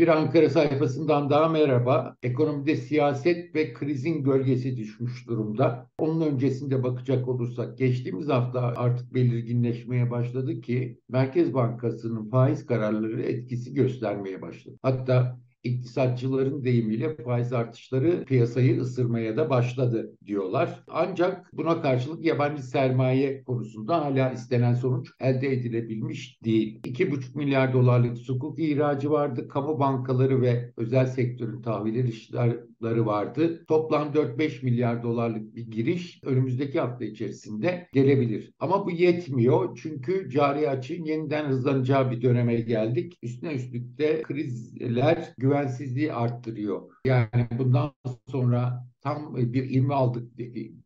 Bir Ankara sayfasından daha merhaba. Ekonomide siyaset ve krizin gölgesi düşmüş durumda. Onun öncesinde bakacak olursak geçtiğimiz hafta artık belirginleşmeye başladı ki Merkez Bankası'nın faiz kararları etkisi göstermeye başladı. Hatta iktisatçıların deyimiyle faiz artışları piyasayı ısırmaya da başladı diyorlar. Ancak buna karşılık yabancı sermaye konusunda hala istenen sonuç elde edilebilmiş değil. 2,5 milyar dolarlık sukuk ihracı vardı. Kamu bankaları ve özel sektörün tahvil işleri vardı. Toplam 4-5 milyar dolarlık bir giriş önümüzdeki hafta içerisinde gelebilir. Ama bu yetmiyor çünkü cari açığın yeniden hızlanacağı bir döneme geldik. Üstüne üstlük de krizler güvensizliği arttırıyor. Yani bundan sonra tam bir ivme aldık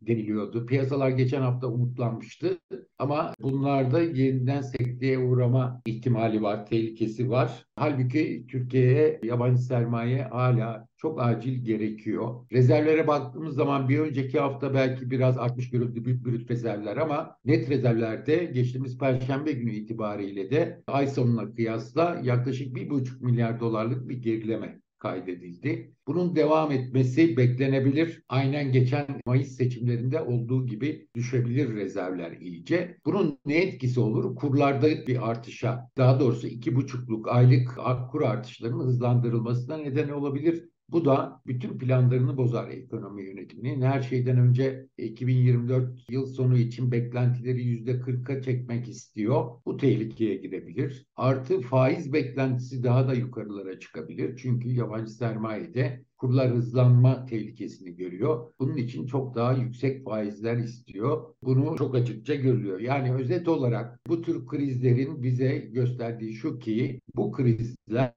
deniliyordu. Piyasalar geçen hafta umutlanmıştı ama bunlarda yeniden sekteye uğrama ihtimali var, tehlikesi var. Halbuki Türkiye'ye yabancı sermaye hala çok acil gerekiyor. Rezervlere baktığımız zaman bir önceki hafta belki biraz artmış görüldü büyük brüt rezervler ama net rezervlerde geçtiğimiz perşembe günü itibariyle de ay sonuna kıyasla yaklaşık bir buçuk milyar dolarlık bir gerileme kaydedildi. Bunun devam etmesi beklenebilir. Aynen geçen Mayıs seçimlerinde olduğu gibi düşebilir rezervler iyice. Bunun ne etkisi olur? Kurlarda bir artışa, daha doğrusu iki buçukluk aylık kur artışlarının hızlandırılmasına neden olabilir. Bu da bütün planlarını bozar ekonomi yönetiminin. Her şeyden önce 2024 yıl sonu için beklentileri yüzde 40'a çekmek istiyor. Bu tehlikeye girebilir. Artı faiz beklentisi daha da yukarılara çıkabilir. Çünkü yabancı sermayede kurlar hızlanma tehlikesini görüyor. Bunun için çok daha yüksek faizler istiyor. Bunu çok açıkça görülüyor. Yani özet olarak bu tür krizlerin bize gösterdiği şu ki bu krizler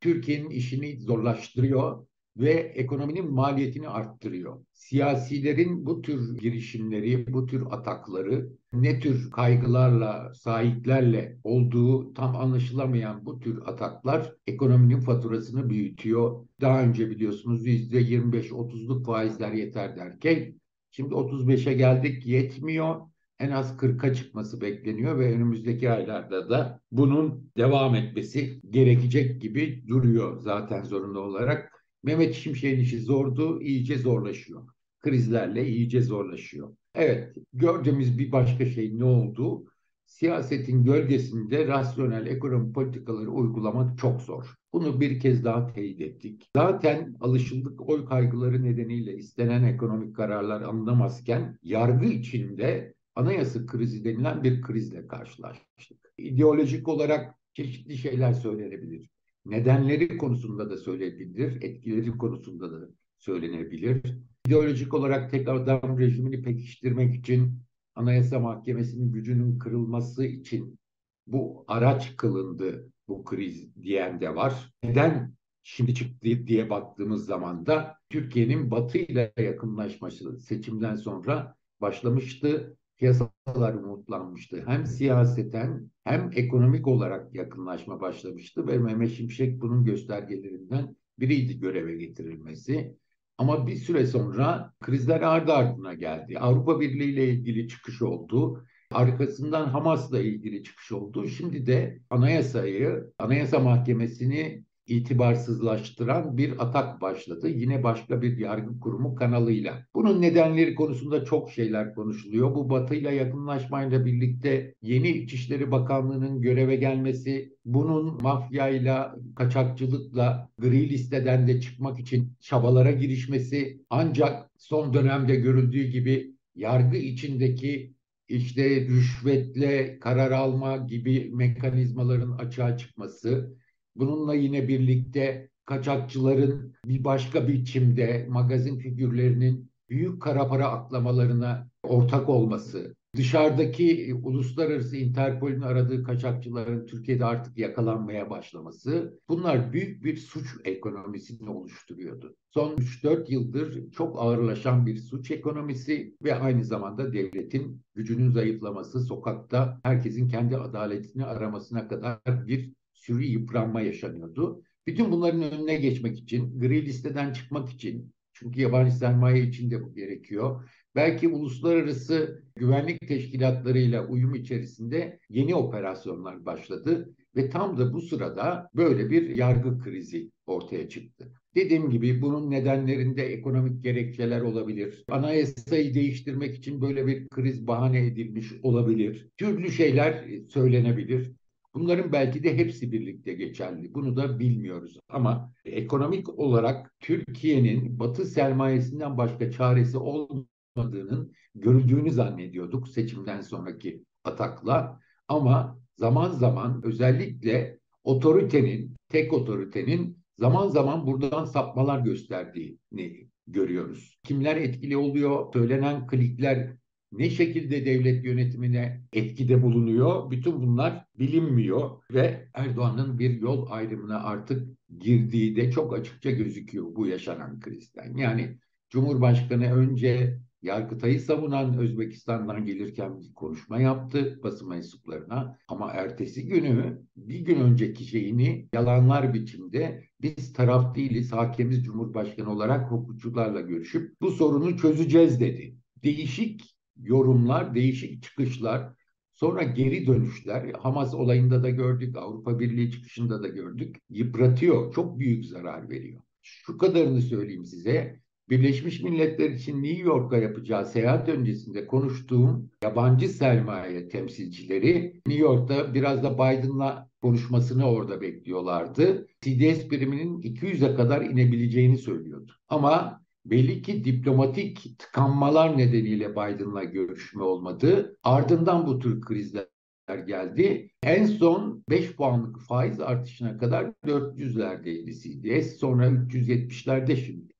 Türkiye'nin işini zorlaştırıyor ve ekonominin maliyetini arttırıyor. Siyasilerin bu tür girişimleri, bu tür atakları ne tür kaygılarla, sahiplerle olduğu tam anlaşılamayan bu tür ataklar ekonominin faturasını büyütüyor. Daha önce biliyorsunuz %25-30'luk faizler yeter derken şimdi 35'e geldik yetmiyor en az 40'a çıkması bekleniyor ve önümüzdeki aylarda da bunun devam etmesi gerekecek gibi duruyor zaten zorunlu olarak. Mehmet Şimşek'in işi zordu, iyice zorlaşıyor. Krizlerle iyice zorlaşıyor. Evet, gördüğümüz bir başka şey ne oldu? Siyasetin gölgesinde rasyonel ekonomi politikaları uygulamak çok zor. Bunu bir kez daha teyit ettik. Zaten alışıldık oy kaygıları nedeniyle istenen ekonomik kararlar alınamazken yargı içinde anayasa krizi denilen bir krizle karşılaştık. İdeolojik olarak çeşitli şeyler söylenebilir. Nedenleri konusunda da söylenebilir, etkileri konusunda da söylenebilir. İdeolojik olarak tek adam rejimini pekiştirmek için Anayasa Mahkemesi'nin gücünün kırılması için bu araç kılındı bu kriz diyen de var. Neden şimdi çıktı diye baktığımız zaman da Türkiye'nin Batı ile yakınlaşması seçimden sonra başlamıştı piyasalar umutlanmıştı. Hem siyaseten hem ekonomik olarak yakınlaşma başlamıştı ve Mehmet Şimşek bunun göstergelerinden biriydi göreve getirilmesi. Ama bir süre sonra krizler ardı ardına geldi. Avrupa Birliği ile ilgili çıkış oldu. Arkasından Hamas'la ilgili çıkış oldu. Şimdi de anayasayı, anayasa mahkemesini itibarsızlaştıran bir atak başladı. Yine başka bir yargı kurumu kanalıyla. Bunun nedenleri konusunda çok şeyler konuşuluyor. Bu batıyla yakınlaşmayla birlikte yeni İçişleri Bakanlığı'nın göreve gelmesi, bunun mafyayla, kaçakçılıkla gri listeden de çıkmak için çabalara girişmesi ancak son dönemde görüldüğü gibi yargı içindeki işte rüşvetle karar alma gibi mekanizmaların açığa çıkması, Bununla yine birlikte kaçakçıların bir başka biçimde magazin figürlerinin büyük kara para aklamalarına ortak olması, dışarıdaki uluslararası Interpol'ün aradığı kaçakçıların Türkiye'de artık yakalanmaya başlaması bunlar büyük bir suç ekonomisini oluşturuyordu. Son 3-4 yıldır çok ağırlaşan bir suç ekonomisi ve aynı zamanda devletin gücünün zayıflaması, sokakta herkesin kendi adaletini aramasına kadar bir sürü yıpranma yaşanıyordu. Bütün bunların önüne geçmek için, gri listeden çıkmak için, çünkü yabancı sermaye için de bu gerekiyor. Belki uluslararası güvenlik teşkilatlarıyla uyum içerisinde yeni operasyonlar başladı. ve tam da bu sırada böyle bir yargı krizi ortaya çıktı. Dediğim gibi bunun nedenlerinde ekonomik gerekçeler olabilir. Anayasayı değiştirmek için böyle bir kriz bahane edilmiş olabilir. Türlü şeyler söylenebilir. Bunların belki de hepsi birlikte geçerli. Bunu da bilmiyoruz. Ama ekonomik olarak Türkiye'nin Batı sermayesinden başka çaresi olmadığının görüldüğünü zannediyorduk seçimden sonraki atakla. Ama zaman zaman özellikle otoritenin, tek otoritenin zaman zaman buradan sapmalar gösterdiğini görüyoruz. Kimler etkili oluyor? Söylenen klikler ne şekilde devlet yönetimine etkide bulunuyor? Bütün bunlar bilinmiyor ve Erdoğan'ın bir yol ayrımına artık girdiği de çok açıkça gözüküyor bu yaşanan krizden. Yani Cumhurbaşkanı önce Yargıtay'ı savunan Özbekistan'dan gelirken bir konuşma yaptı basın mensuplarına. Ama ertesi günü bir gün önceki şeyini yalanlar biçimde biz taraf değiliz, hakemiz Cumhurbaşkanı olarak hukukçularla görüşüp bu sorunu çözeceğiz dedi. Değişik yorumlar, değişik çıkışlar, sonra geri dönüşler. Hamas olayında da gördük, Avrupa Birliği çıkışında da gördük. Yıpratıyor, çok büyük zarar veriyor. Şu kadarını söyleyeyim size. Birleşmiş Milletler için New York'a yapacağı seyahat öncesinde konuştuğum yabancı sermaye temsilcileri New York'ta biraz da Biden'la konuşmasını orada bekliyorlardı. CDS priminin 200'e kadar inebileceğini söylüyordu. Ama belli ki diplomatik tıkanmalar nedeniyle Biden'la görüşme olmadı. Ardından bu tür krizler geldi. En son 5 puanlık faiz artışına kadar 400'lerdeydi CDS. Sonra 370'lerde şimdi.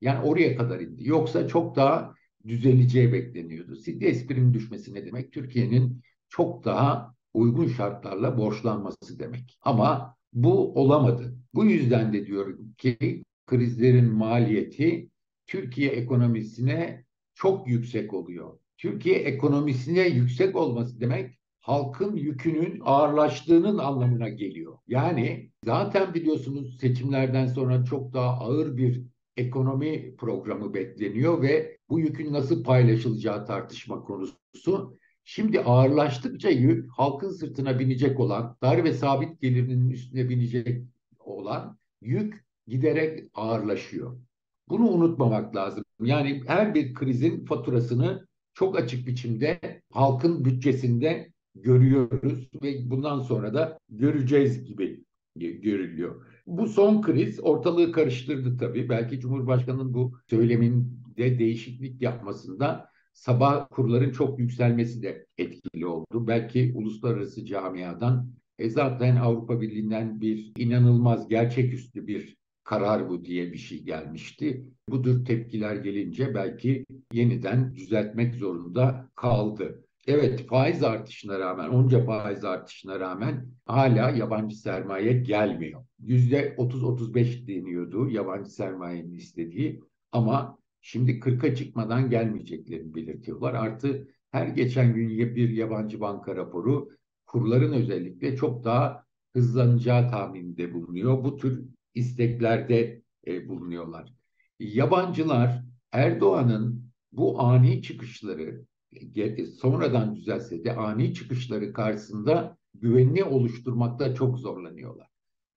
Yani oraya kadar indi. Yoksa çok daha düzeleceği bekleniyordu. CDS prim düşmesi ne demek? Türkiye'nin çok daha uygun şartlarla borçlanması demek. Ama bu olamadı. Bu yüzden de diyorum ki krizlerin maliyeti Türkiye ekonomisine çok yüksek oluyor. Türkiye ekonomisine yüksek olması demek halkın yükünün ağırlaştığının anlamına geliyor. Yani zaten biliyorsunuz seçimlerden sonra çok daha ağır bir ekonomi programı bekleniyor ve bu yükün nasıl paylaşılacağı tartışma konusu. Şimdi ağırlaştıkça yük halkın sırtına binecek olan, dar ve sabit gelirinin üstüne binecek olan yük giderek ağırlaşıyor. Bunu unutmamak lazım. Yani her bir krizin faturasını çok açık biçimde halkın bütçesinde görüyoruz ve bundan sonra da göreceğiz gibi görülüyor. Bu son kriz ortalığı karıştırdı tabii. Belki Cumhurbaşkanı'nın bu söyleminde değişiklik yapmasında sabah kurların çok yükselmesi de etkili oldu. Belki uluslararası camiadan e zaten Avrupa Birliği'nden bir inanılmaz gerçeküstü bir karar bu diye bir şey gelmişti. Bu tür tepkiler gelince belki yeniden düzeltmek zorunda kaldı. Evet faiz artışına rağmen, onca faiz artışına rağmen hala yabancı sermaye gelmiyor. Yüzde 30-35 deniyordu yabancı sermayenin istediği ama şimdi 40'a çıkmadan gelmeyeceklerini belirtiyorlar. Artı her geçen gün bir yabancı banka raporu kurların özellikle çok daha hızlanacağı tahmininde bulunuyor. Bu tür isteklerde e, bulunuyorlar. Yabancılar Erdoğan'ın bu ani çıkışları sonradan düzelse de ani çıkışları karşısında güvenli oluşturmakta çok zorlanıyorlar.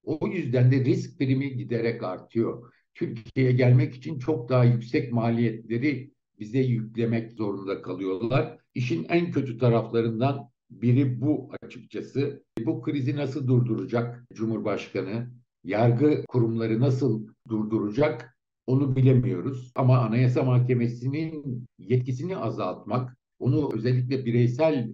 O yüzden de risk primi giderek artıyor. Türkiye'ye gelmek için çok daha yüksek maliyetleri bize yüklemek zorunda kalıyorlar. İşin en kötü taraflarından biri bu açıkçası. Bu krizi nasıl durduracak Cumhurbaşkanı? Yargı kurumları nasıl durduracak? Onu bilemiyoruz. Ama Anayasa Mahkemesi'nin yetkisini azaltmak, onu özellikle bireysel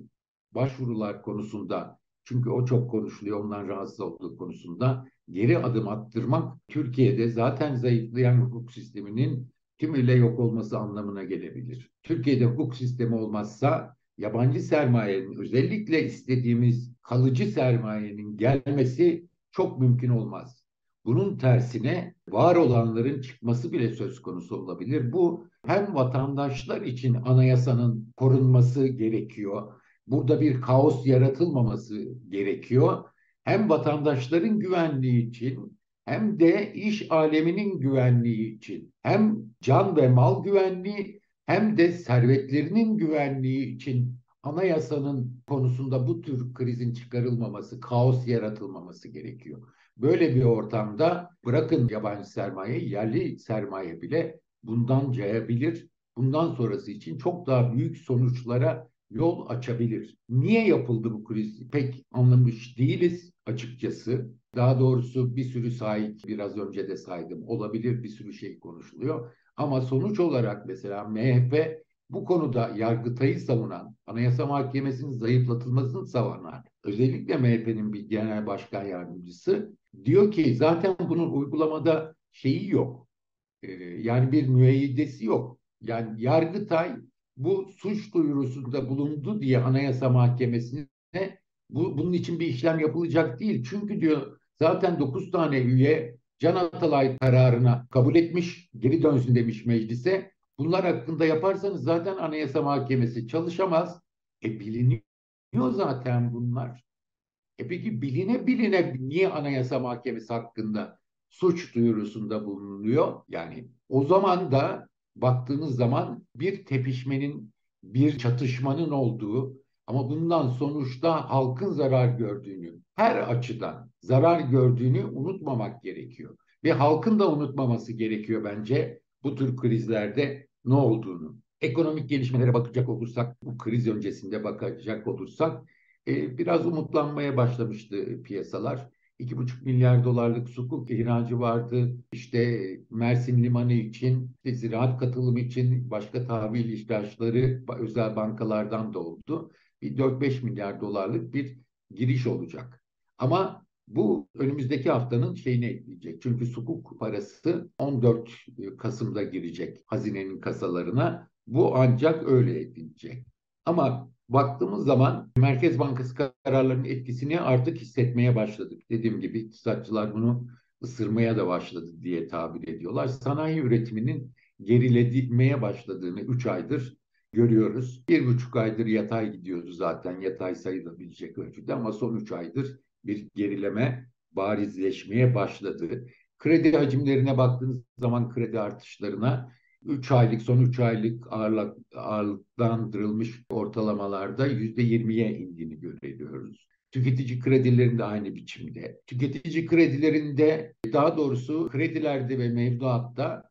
başvurular konusunda çünkü o çok konuşuluyor ondan rahatsız olduğu konusunda geri adım attırmak Türkiye'de zaten zayıflayan hukuk sisteminin tümüyle yok olması anlamına gelebilir. Türkiye'de hukuk sistemi olmazsa yabancı sermayenin özellikle istediğimiz kalıcı sermayenin gelmesi çok mümkün olmaz. Bunun tersine var olanların çıkması bile söz konusu olabilir. Bu hem vatandaşlar için anayasanın korunması gerekiyor. Burada bir kaos yaratılmaması gerekiyor. Hem vatandaşların güvenliği için hem de iş aleminin güvenliği için hem can ve mal güvenliği hem de servetlerinin güvenliği için anayasanın konusunda bu tür krizin çıkarılmaması, kaos yaratılmaması gerekiyor. Böyle bir ortamda bırakın yabancı sermaye, yerli sermaye bile bundan cayabilir. Bundan sonrası için çok daha büyük sonuçlara yol açabilir. Niye yapıldı bu kriz? Pek anlamış değiliz açıkçası. Daha doğrusu bir sürü sahip biraz önce de saydım. Olabilir bir sürü şey konuşuluyor. Ama sonuç olarak mesela MHP bu konuda Yargıtay'ı savunan, Anayasa Mahkemesi'nin zayıflatılmasını savunan, özellikle MHP'nin bir genel başkan yardımcısı diyor ki zaten bunun uygulamada şeyi yok. Ee, yani bir müeyyidesi yok. Yani Yargıtay bu suç duyurusunda bulundu diye Anayasa Mahkemesi'ne bu, bunun için bir işlem yapılacak değil. Çünkü diyor zaten 9 tane üye Can Atalay kararına kabul etmiş, geri dönsün demiş meclise. Bunlar hakkında yaparsanız zaten Anayasa Mahkemesi çalışamaz. E biliniyor zaten bunlar. E peki biline biline niye Anayasa Mahkemesi hakkında suç duyurusunda bulunuyor? Yani o zaman da baktığınız zaman bir tepişmenin, bir çatışmanın olduğu ama bundan sonuçta halkın zarar gördüğünü, her açıdan zarar gördüğünü unutmamak gerekiyor. Ve halkın da unutmaması gerekiyor bence bu tür krizlerde ne olduğunu. Ekonomik gelişmelere bakacak olursak, bu kriz öncesinde bakacak olursak e, biraz umutlanmaya başlamıştı piyasalar. 2,5 milyar dolarlık sukuk ihracı vardı. İşte Mersin Limanı için, işte ziraat katılımı için başka tahvil ihraçları özel bankalardan da oldu. Bir 4-5 milyar dolarlık bir giriş olacak. Ama bu önümüzdeki haftanın şeyini ekleyecek. Çünkü sukuk parası 14 Kasım'da girecek hazinenin kasalarına. Bu ancak öyle edilecek. Ama baktığımız zaman Merkez Bankası kararlarının etkisini artık hissetmeye başladık. Dediğim gibi iktisatçılar bunu ısırmaya da başladı diye tabir ediyorlar. Sanayi üretiminin gerilemeye başladığını 3 aydır görüyoruz. Bir buçuk aydır yatay gidiyordu zaten yatay sayılabilecek ölçüde ama son üç aydır bir gerileme barizleşmeye başladı. Kredi hacimlerine baktığınız zaman kredi artışlarına 3 aylık son 3 aylık ağırlık, ağırlıklandırılmış ortalamalarda %20'ye indiğini görüyoruz. Tüketici kredilerinde aynı biçimde. Tüketici kredilerinde daha doğrusu kredilerde ve mevduatta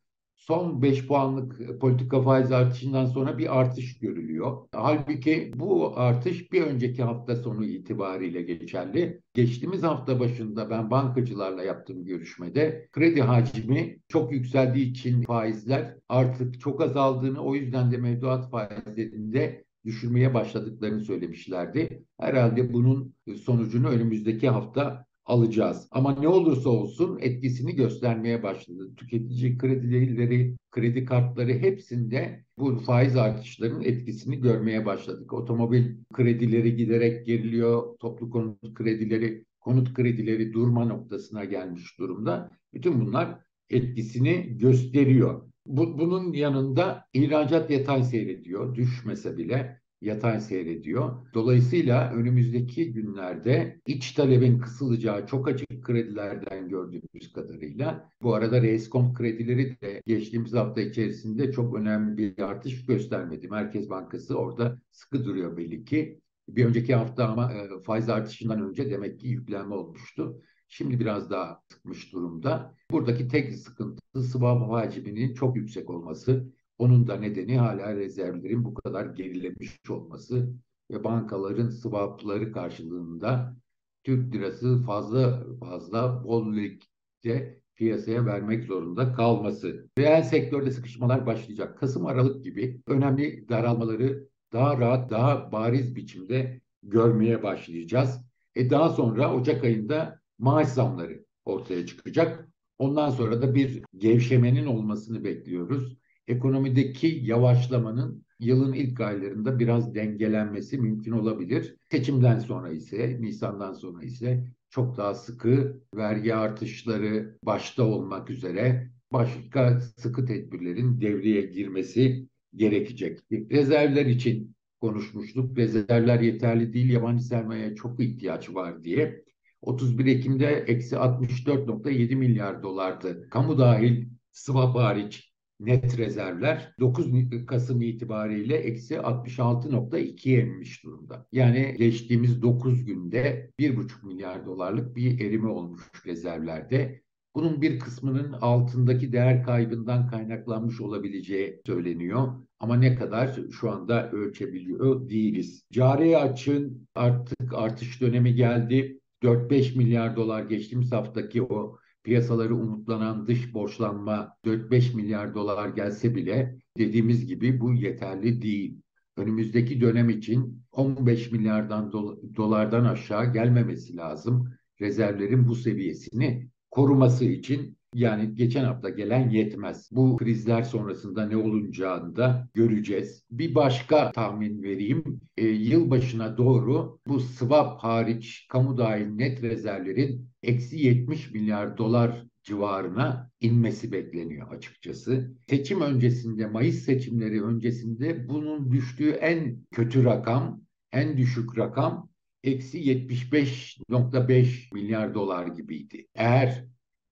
son 5 puanlık politika faiz artışından sonra bir artış görülüyor. Halbuki bu artış bir önceki hafta sonu itibariyle geçerli. Geçtiğimiz hafta başında ben bankacılarla yaptığım görüşmede kredi hacmi çok yükseldiği için faizler artık çok azaldığını o yüzden de mevduat faizlerinde düşürmeye başladıklarını söylemişlerdi. Herhalde bunun sonucunu önümüzdeki hafta alacağız. Ama ne olursa olsun etkisini göstermeye başladı. Tüketici kredileri, kredi kartları hepsinde bu faiz artışlarının etkisini görmeye başladık. Otomobil kredileri giderek geriliyor, toplu konut kredileri, konut kredileri durma noktasına gelmiş durumda. Bütün bunlar etkisini gösteriyor. Bu, bunun yanında ihracat yatay seyrediyor, düşmese bile yatay seyrediyor. Dolayısıyla önümüzdeki günlerde iç talebin kısılacağı çok açık kredilerden gördüğümüz kadarıyla bu arada reiskom kredileri de geçtiğimiz hafta içerisinde çok önemli bir artış göstermedi. Merkez Bankası orada sıkı duruyor belli ki. Bir önceki hafta ama e, faiz artışından önce demek ki yüklenme olmuştu. Şimdi biraz daha sıkmış durumda. Buradaki tek sıkıntı swap hacminin çok yüksek olması. Onun da nedeni hala rezervlerin bu kadar gerilemiş olması ve bankaların swapları karşılığında Türk lirası fazla fazla bol ligde piyasaya vermek zorunda kalması. Reel sektörde sıkışmalar başlayacak. Kasım Aralık gibi önemli daralmaları daha rahat, daha bariz biçimde görmeye başlayacağız. E daha sonra Ocak ayında maaş zamları ortaya çıkacak. Ondan sonra da bir gevşemenin olmasını bekliyoruz ekonomideki yavaşlamanın yılın ilk aylarında biraz dengelenmesi mümkün olabilir. Seçimden sonra ise, Nisan'dan sonra ise çok daha sıkı vergi artışları başta olmak üzere başka sıkı tedbirlerin devreye girmesi gerekecek. Rezervler için konuşmuştuk. Rezervler yeterli değil, yabancı sermayeye çok ihtiyaç var diye. 31 Ekim'de eksi 64.7 milyar dolardı. Kamu dahil swap hariç net rezervler 9 Kasım itibariyle eksi 66.2'ye inmiş durumda. Yani geçtiğimiz 9 günde 1,5 milyar dolarlık bir erime olmuş rezervlerde. Bunun bir kısmının altındaki değer kaybından kaynaklanmış olabileceği söyleniyor. Ama ne kadar şu anda ölçebiliyor değiliz. Cari açığın artık artış dönemi geldi. 4-5 milyar dolar geçtiğimiz haftaki o piyasaları umutlanan dış borçlanma 4-5 milyar dolar gelse bile dediğimiz gibi bu yeterli değil. Önümüzdeki dönem için 15 milyardan dolardan aşağı gelmemesi lazım. Rezervlerin bu seviyesini koruması için yani geçen hafta gelen yetmez. Bu krizler sonrasında ne olacağını da göreceğiz. Bir başka tahmin vereyim. E, yılbaşına doğru bu swap hariç kamu dahil net rezervlerin eksi 70 milyar dolar civarına inmesi bekleniyor açıkçası. Seçim öncesinde, Mayıs seçimleri öncesinde bunun düştüğü en kötü rakam, en düşük rakam eksi 75.5 milyar dolar gibiydi. Eğer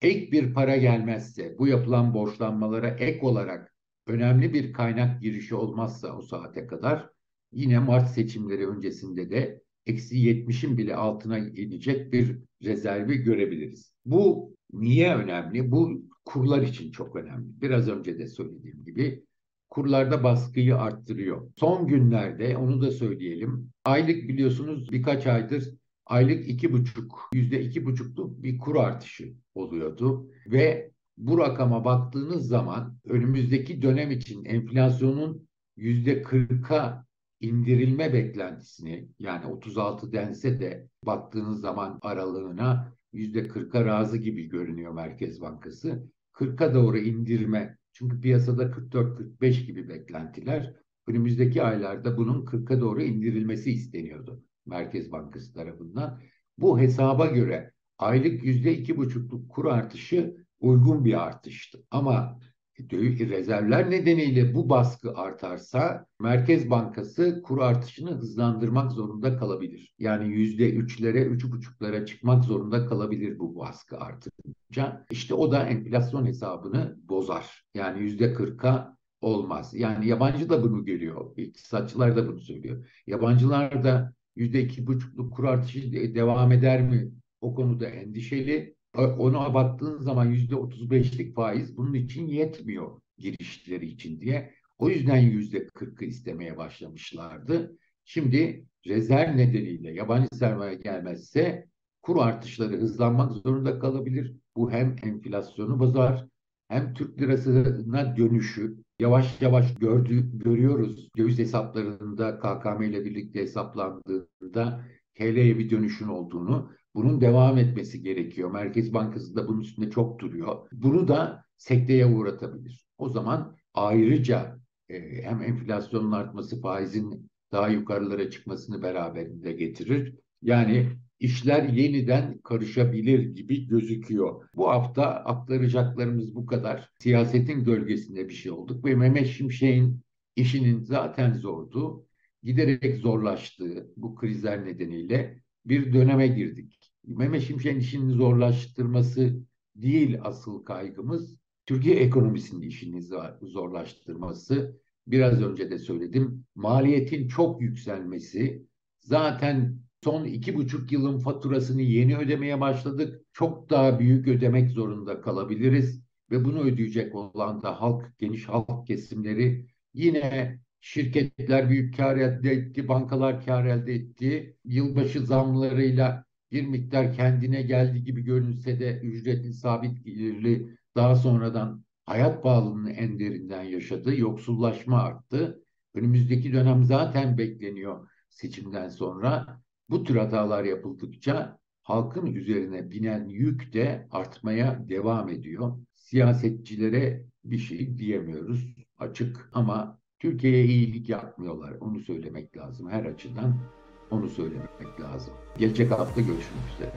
ek bir para gelmezse, bu yapılan borçlanmalara ek olarak önemli bir kaynak girişi olmazsa o saate kadar yine Mart seçimleri öncesinde de eksi 70'in bile altına inecek bir rezervi görebiliriz. Bu niye önemli? Bu kurlar için çok önemli. Biraz önce de söylediğim gibi kurlarda baskıyı arttırıyor. Son günlerde onu da söyleyelim. Aylık biliyorsunuz birkaç aydır aylık iki buçuk, yüzde iki buçukluk bir kur artışı oluyordu. Ve bu rakama baktığınız zaman önümüzdeki dönem için enflasyonun yüzde kırka indirilme beklentisini yani 36 dense de baktığınız zaman aralığına yüzde kırka razı gibi görünüyor Merkez Bankası. 40'a doğru indirme çünkü piyasada 44-45 gibi beklentiler önümüzdeki aylarda bunun 40'a doğru indirilmesi isteniyordu. Merkez Bankası tarafından. Bu hesaba göre aylık yüzde iki buçukluk kur artışı uygun bir artıştı. Ama rezervler nedeniyle bu baskı artarsa Merkez Bankası kur artışını hızlandırmak zorunda kalabilir. Yani yüzde üçlere, üç buçuklara çıkmak zorunda kalabilir bu baskı artınca. İşte o da enflasyon hesabını bozar. Yani yüzde kırka olmaz. Yani yabancı da bunu görüyor. İktisatçılar da bunu söylüyor. Yabancılar da yüzde iki buçukluk kur artışı devam eder mi? O konuda endişeli. Ona baktığın zaman yüzde otuz beşlik faiz bunun için yetmiyor girişleri için diye. O yüzden yüzde kırkı istemeye başlamışlardı. Şimdi rezerv nedeniyle yabancı sermaye gelmezse kur artışları hızlanmak zorunda kalabilir. Bu hem enflasyonu bozar hem Türk lirasına dönüşü yavaş yavaş gördü, görüyoruz. Döviz hesaplarında KKM ile birlikte hesaplandığında TL'ye bir dönüşün olduğunu, bunun devam etmesi gerekiyor. Merkez Bankası da bunun üstünde çok duruyor. Bunu da sekteye uğratabilir. O zaman ayrıca e, hem enflasyonun artması, faizin daha yukarılara çıkmasını beraberinde getirir. Yani işler yeniden karışabilir gibi gözüküyor. Bu hafta aktaracaklarımız bu kadar. Siyasetin gölgesinde bir şey olduk ve Mehmet Şimşek'in işinin zaten zordu. Giderek zorlaştığı bu krizler nedeniyle bir döneme girdik. Mehmet Şimşek'in işini zorlaştırması değil asıl kaygımız. Türkiye ekonomisinin işini zorlaştırması. Biraz önce de söyledim. Maliyetin çok yükselmesi zaten Son iki buçuk yılın faturasını yeni ödemeye başladık. Çok daha büyük ödemek zorunda kalabiliriz ve bunu ödeyecek olan da halk, geniş halk kesimleri yine şirketler büyük kar elde etti, bankalar kar elde etti. Yılbaşı zamlarıyla bir miktar kendine geldi gibi görünse de ücretli sabit gelirli daha sonradan hayat pahalılığını en derinden yaşadı. Yoksullaşma arttı. Önümüzdeki dönem zaten bekleniyor seçimden sonra. Bu tür hatalar yapıldıkça halkın üzerine binen yük de artmaya devam ediyor. Siyasetçilere bir şey diyemiyoruz açık ama Türkiye'ye iyilik yapmıyorlar. Onu söylemek lazım her açıdan. Onu söylemek lazım. Gelecek hafta görüşmek üzere.